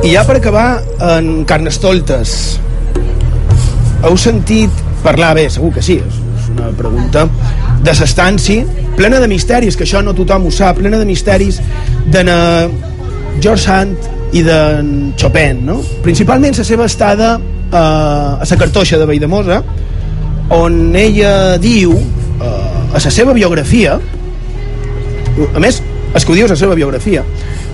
I ja per acabar, en Carnestoltes, heu sentit parlar bé, segur que sí, és, és una pregunta de s'estanci, plena de misteris, que això no tothom ho sap, plena de misteris de George Sand i de Chopin, no? Principalment la seva estada eh, a la cartoixa de Valldemosa, on ella diu, eh, a la seva biografia, a més, és que ho la seva biografia,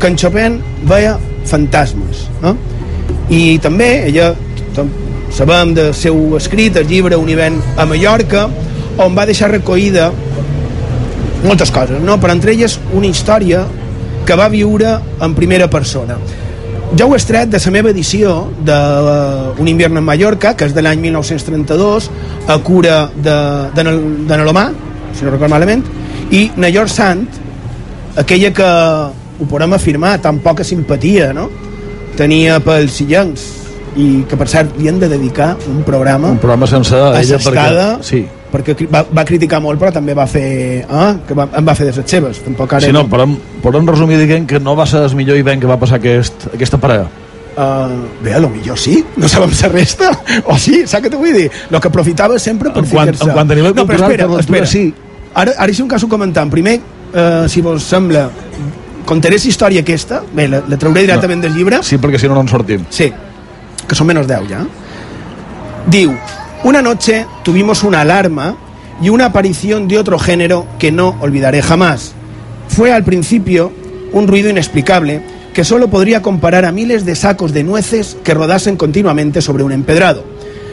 que en Chopin veia fantasmes, no? I també ella sabem del seu escrit, el llibre Un hivern a Mallorca, on va deixar recollida moltes coses, no? però entre elles una història que va viure en primera persona. Jo ho he estret de la meva edició d'un uh, invierno en Mallorca, que és de l'any 1932, a cura de, de, de Nalomà, si no recordo malament, i na George Sant aquella que ho podem afirmar, tan poca simpatia, no? Tenia pels sillencs i que per cert li han de dedicar un programa Un programa sense a ella perquè... Sí. perquè va, va criticar molt però també va fer eh, que va, en va fer de les seves tampoc ara Sí, no, podem, podem resumir dient que no va ser el millor event que va passar aquest, aquesta parella. Uh, bé, a lo millor sí, no sabem la resta o sí, saps què t'ho vull dir? el que aprofitava sempre per En ficar-se en quant a nivell no, però espera, espera. sí. ara, ara hi ha un cas comentant primer, uh, si vos sembla contaré la història aquesta bé, la, la trauré directament del llibre Sí, perquè si no no en sortim. Sí, que son menos 10 ya. Diu, una noche tuvimos una alarma y una aparición de otro género que no olvidaré jamás. Fue al principio un ruido inexplicable que solo podría comparar a miles de sacos de nueces que rodasen continuamente sobre un empedrado.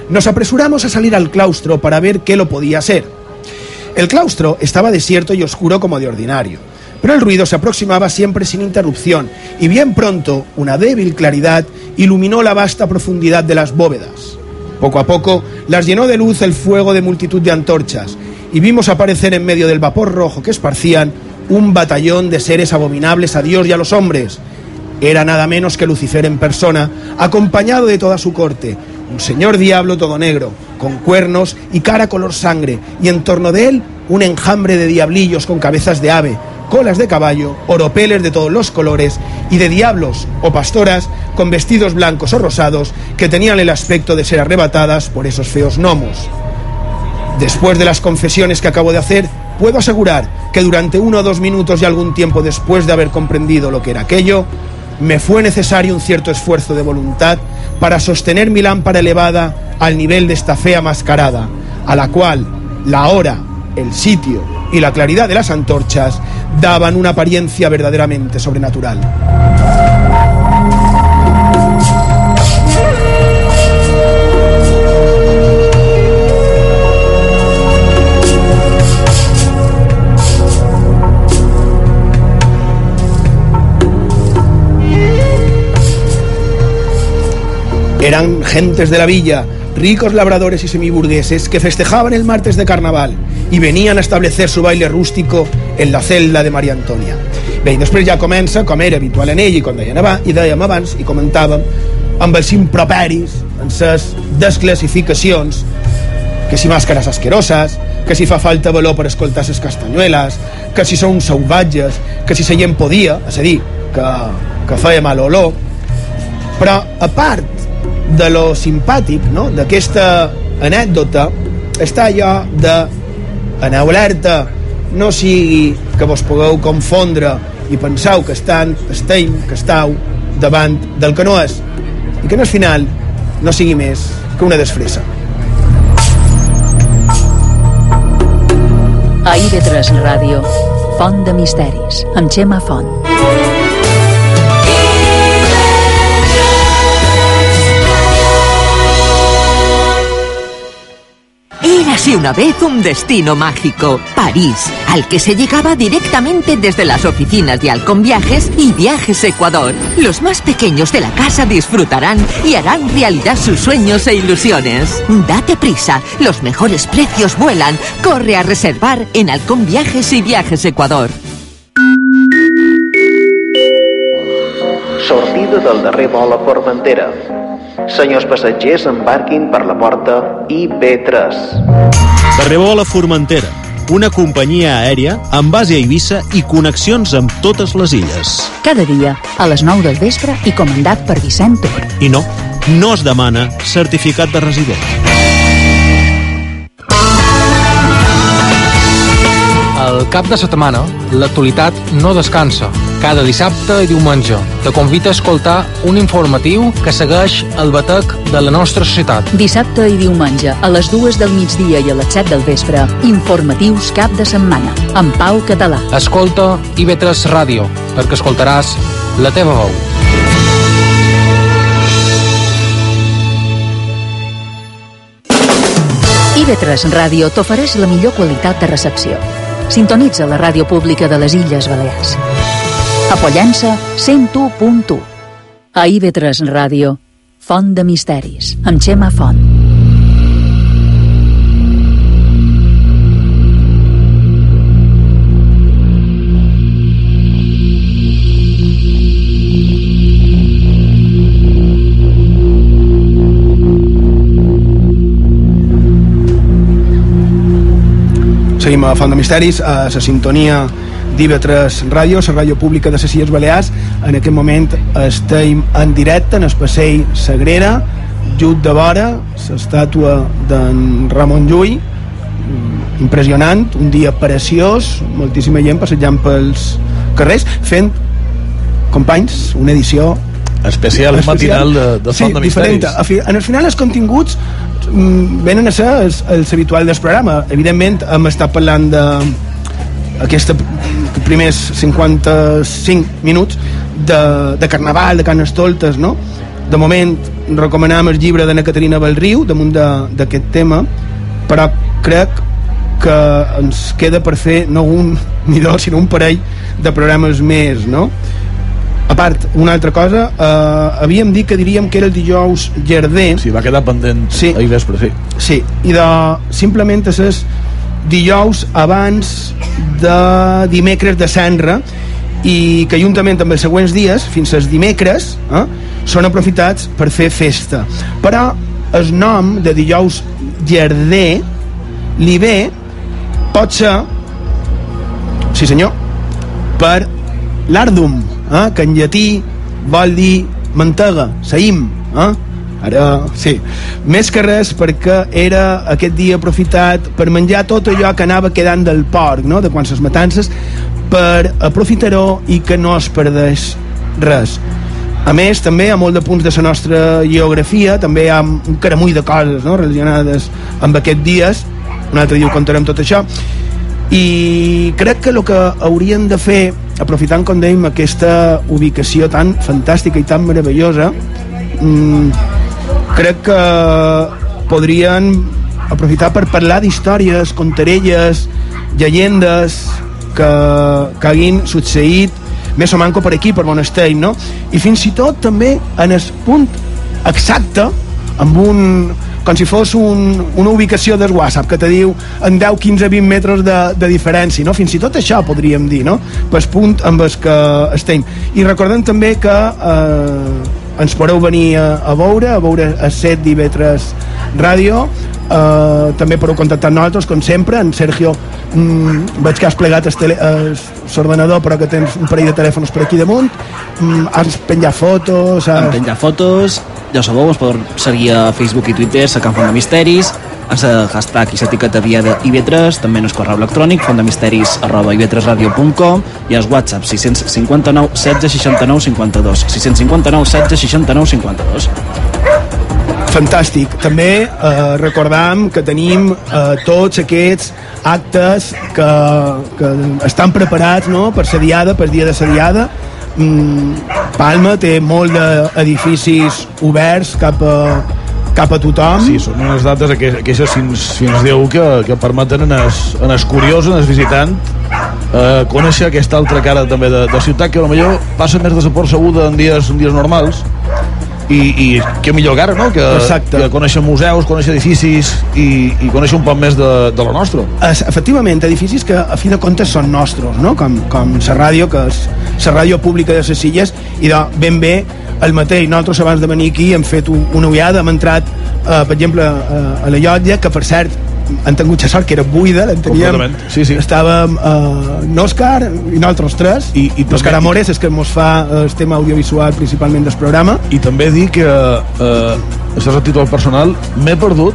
Nos apresuramos a salir al claustro para ver qué lo podía ser. El claustro estaba desierto y oscuro como de ordinario, pero el ruido se aproximaba siempre sin interrupción y bien pronto una débil claridad iluminó la vasta profundidad de las bóvedas. Poco a poco las llenó de luz el fuego de multitud de antorchas y vimos aparecer en medio del vapor rojo que esparcían un batallón de seres abominables a Dios y a los hombres. Era nada menos que Lucifer en persona, acompañado de toda su corte, un señor diablo todo negro, con cuernos y cara color sangre, y en torno de él un enjambre de diablillos con cabezas de ave, colas de caballo, oropeles de todos los colores y de diablos o pastoras con vestidos blancos o rosados que tenían el aspecto de ser arrebatadas por esos feos gnomos. Después de las confesiones que acabo de hacer, puedo asegurar que durante uno o dos minutos y algún tiempo después de haber comprendido lo que era aquello, me fue necesario un cierto esfuerzo de voluntad para sostener mi lámpara elevada al nivel de esta fea mascarada, a la cual la hora, el sitio y la claridad de las antorchas daban una apariencia verdaderamente sobrenatural. Eran gentes de la villa, ricos labradores y semiburgueses que festejaban el martes de carnaval i venien a establecer su baile rústico en la celda de Maria Antònia. Bé, i després ja comença, com era habitual en ell i com deien abans, i dèiem abans i comentàvem, amb els improperis, amb les desclassificacions, que si màscares asqueroses, que si fa falta valor per escoltar les castanyueles, que si són salvatges, que si se gent podia, és a dir, que, que feia mal olor, però a part de lo simpàtic no? d'aquesta anècdota està allò de aneu alerta no sigui que vos pugueu confondre i penseu que estan, estem, que esteu davant del que no és. I que en el final no sigui més que una desfressa. A IB3 Ràdio, Font de Misteris, amb Xema Font. Érase una vez un destino mágico, París, al que se llegaba directamente desde las oficinas de Halcón Viajes y Viajes Ecuador. Los más pequeños de la casa disfrutarán y harán realidad sus sueños e ilusiones. Date prisa, los mejores precios vuelan. Corre a reservar en Halcón Viajes y Viajes Ecuador. Sortida del darrer vol a Formentera. Senyors passatgers, embarquin per la porta IB3. Darrer vol a Formentera, una companyia aèria amb base a Eivissa i connexions amb totes les illes. Cada dia, a les 9 del vespre i comandat per Vicent Tur. I no, no es demana certificat de resident. Al cap de setmana, l'actualitat no descansa. Cada dissabte i diumenge te convida a escoltar un informatiu que segueix el batec de la nostra societat. Dissabte i diumenge, a les 2 del migdia i a les 7 del vespre, informatius cap de setmana, amb Pau Català. Escolta IB3 Ràdio, perquè escoltaràs la teva veu. IB3 Ràdio t'ofereix la millor qualitat de recepció. Sintonitza la ràdio pública de les Illes Balears. A Pollença, 101.1. A IB3 Ràdio, Font de Misteris, amb Xema Font. Seguim a Font de Misteris, a la sintonia d'IV3 Ràdio, la ràdio pública de les Illes Balears. En aquest moment estem en directe en el passeig Sagrera, just de vora, l'estàtua d'en Ramon Llull, mm, impressionant, un dia preciós, moltíssima gent passejant pels carrers, fent, companys, una edició especial, matinal de, de Font sí, de diferent. Misteris. Fi- En el final els continguts mm, venen a ser els, els habituals del programa. Evidentment hem estat parlant de aquests primers 55 minuts de, de Carnaval, de Carnestoltes, no? De moment recomanem el llibre d'Anna Caterina Belriu damunt de- d'aquest tema, però crec que ens queda per fer no un ni dos, sinó un parell de programes més, no? A part, una altra cosa, eh, havíem dit que diríem que era el dijous llarder. Sí, va quedar pendent sí. ahir vespre, sí. Sí, i de, simplement és dijous abans de dimecres de Senra i que juntament amb els següents dies, fins als dimecres, eh, són aprofitats per fer festa. Però el nom de dijous llarder li ve, pot ser, sí senyor, per l'ardum, eh, que en llatí vol dir mantega, saïm, eh? Ara, sí. Més que res perquè era aquest dia aprofitat per menjar tot allò que anava quedant del porc, no?, de quan ses matances, per aprofitar-ho i que no es perdés res. A més, també ha molt de punts de la nostra geografia, també hi ha un caramull de coses no? relacionades amb aquests dies, un altre dia ho contarem tot això, i crec que el que hauríem de fer, aprofitant, com dèiem, aquesta ubicació tan fantàstica i tan meravellosa, mm, crec que podrien aprofitar per parlar d'històries, contarelles, llegendes que, que hagin succeït més o manco per aquí, per Monestell, no? I fins i tot també en el punt exacte, amb un, com si fos un, una ubicació del WhatsApp que te diu en 10, 15, 20 metres de, de diferència, no? Fins i tot això podríem dir, no? Pel punt amb el que estem. I recordem també que eh, ens podeu venir a, a veure, a veure a set d'IV3 Ràdio, eh, també podeu contactar amb nosaltres, com sempre, en Sergio. Mm, veig que has plegat l'ordenador però que tens un parell de telèfons per aquí damunt. Mm, has penjat fotos Hem has... penjat fotos, ja sabeu, ens podeu seguir a Facebook i Twitter, a Can Font de Misteris, amb la hashtag i l'etiqueta via de IB3, també en el correu electrònic, fontdemisteris arroba ib3radio.com i els WhatsApp 659 16 69 52 659 16 69 52 Fantàstic. També eh, recordam que tenim eh, tots aquests actes que, que estan preparats no? per la diada, per dia de la diada. Mm, Palma té molt d'edificis oberts cap a, cap a tothom. Sí, són unes dates aqu- aquestes fins, fins Déu que, que permeten en es, en es curiós, en es visitant eh, conèixer aquesta altra cara també de, de ciutat que potser passa més desapercebuda en dies, en dies normals i, i que millor que ara, no? Que, Exacte. que conèixer museus, conèixer edificis i, i conèixer un poc més de, de la nostra. Es, efectivament, edificis que a fi de comptes són nostres, no? com, com la ràdio, que és la ràdio pública de les Illes, i de ben bé el mateix. Nosaltres abans de venir aquí hem fet un, una ullada, hem entrat, eh, per exemple, a, a la llotja, que per cert han tingut la sort que era buida, la teníem, sí, sí. estàvem eh, n'Òscar i nosaltres tres, I, i també- Amores és que mos fa eh, el tema audiovisual principalment del programa, I també dir que, eh, això és a títol personal, m'he perdut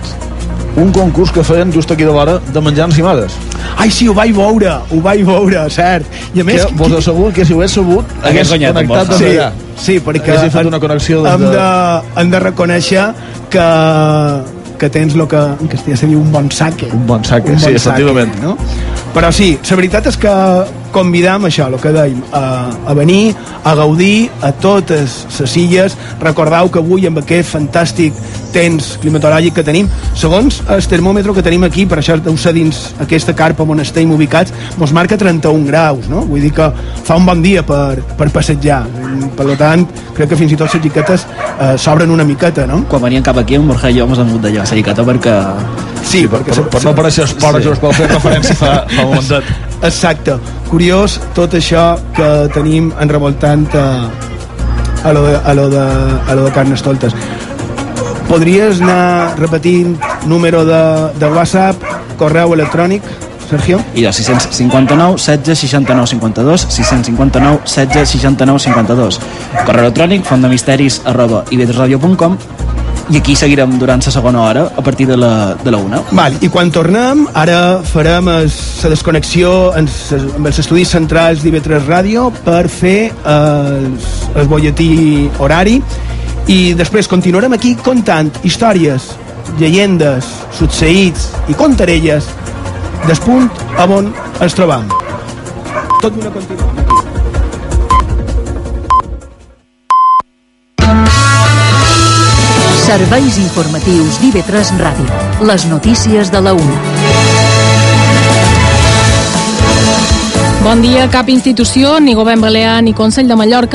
un concurs que feien just aquí de vora de menjar encimades. Ai, sí, ho vaig veure, ho vaig veure, cert. I a més, que vos asseguro que si ho hagués sabut Hagués hagués guanyat amb connectat des Sí, d'allà. sí, perquè Haguéssim fet una connexió des hem de- de, hem de reconèixer que, que tens el que en castellà se diu un bon saque. Un bon saque, sí, efectivament. no? Però sí, la veritat és que convidam això, el que dèiem, a, a venir, a gaudir a totes les illes. Recordeu que avui amb aquest fantàstic temps climatològic que tenim, segons el termòmetre que tenim aquí, per això deu ser dins aquesta carpa on estem ubicats, mos marca 31 graus, no? Vull dir que fa un bon dia per, per passejar. Per tant, crec que fins i tot les xiquetes eh, s'obren una miqueta, no? Quan veníem cap aquí, en Borja i jo ens hem hagut de llevar la llicata perquè... Sí, per, per, per no aparèixer esport, sí. qual fer referència fa, fa un momentet. Exacte. Curiós tot això que tenim en revoltant a, a, lo de, a, lo de, a lo de Carnestoltes. Podries anar repetint número de, de WhatsApp, correu electrònic? Sergio? I el 659 16 69 52, 659 16 69 52. Correu electrònic fondemisteris arroba ibetresradio.com i aquí seguirem durant la segona hora a partir de la, de la una. Val, i quan tornem, ara farem la desconnexió amb els estudis centrals d'IV3 Ràdio per fer el, el bolletí horari i després continuarem aquí contant històries, llegendes, succeïts i contarelles del punt on ens trobam. Tot d'una continuació. Serveis informatius d'IV3 Ràdio. Les notícies de la una. Bon dia. Cap institució, ni govern balear ni Consell de Mallorca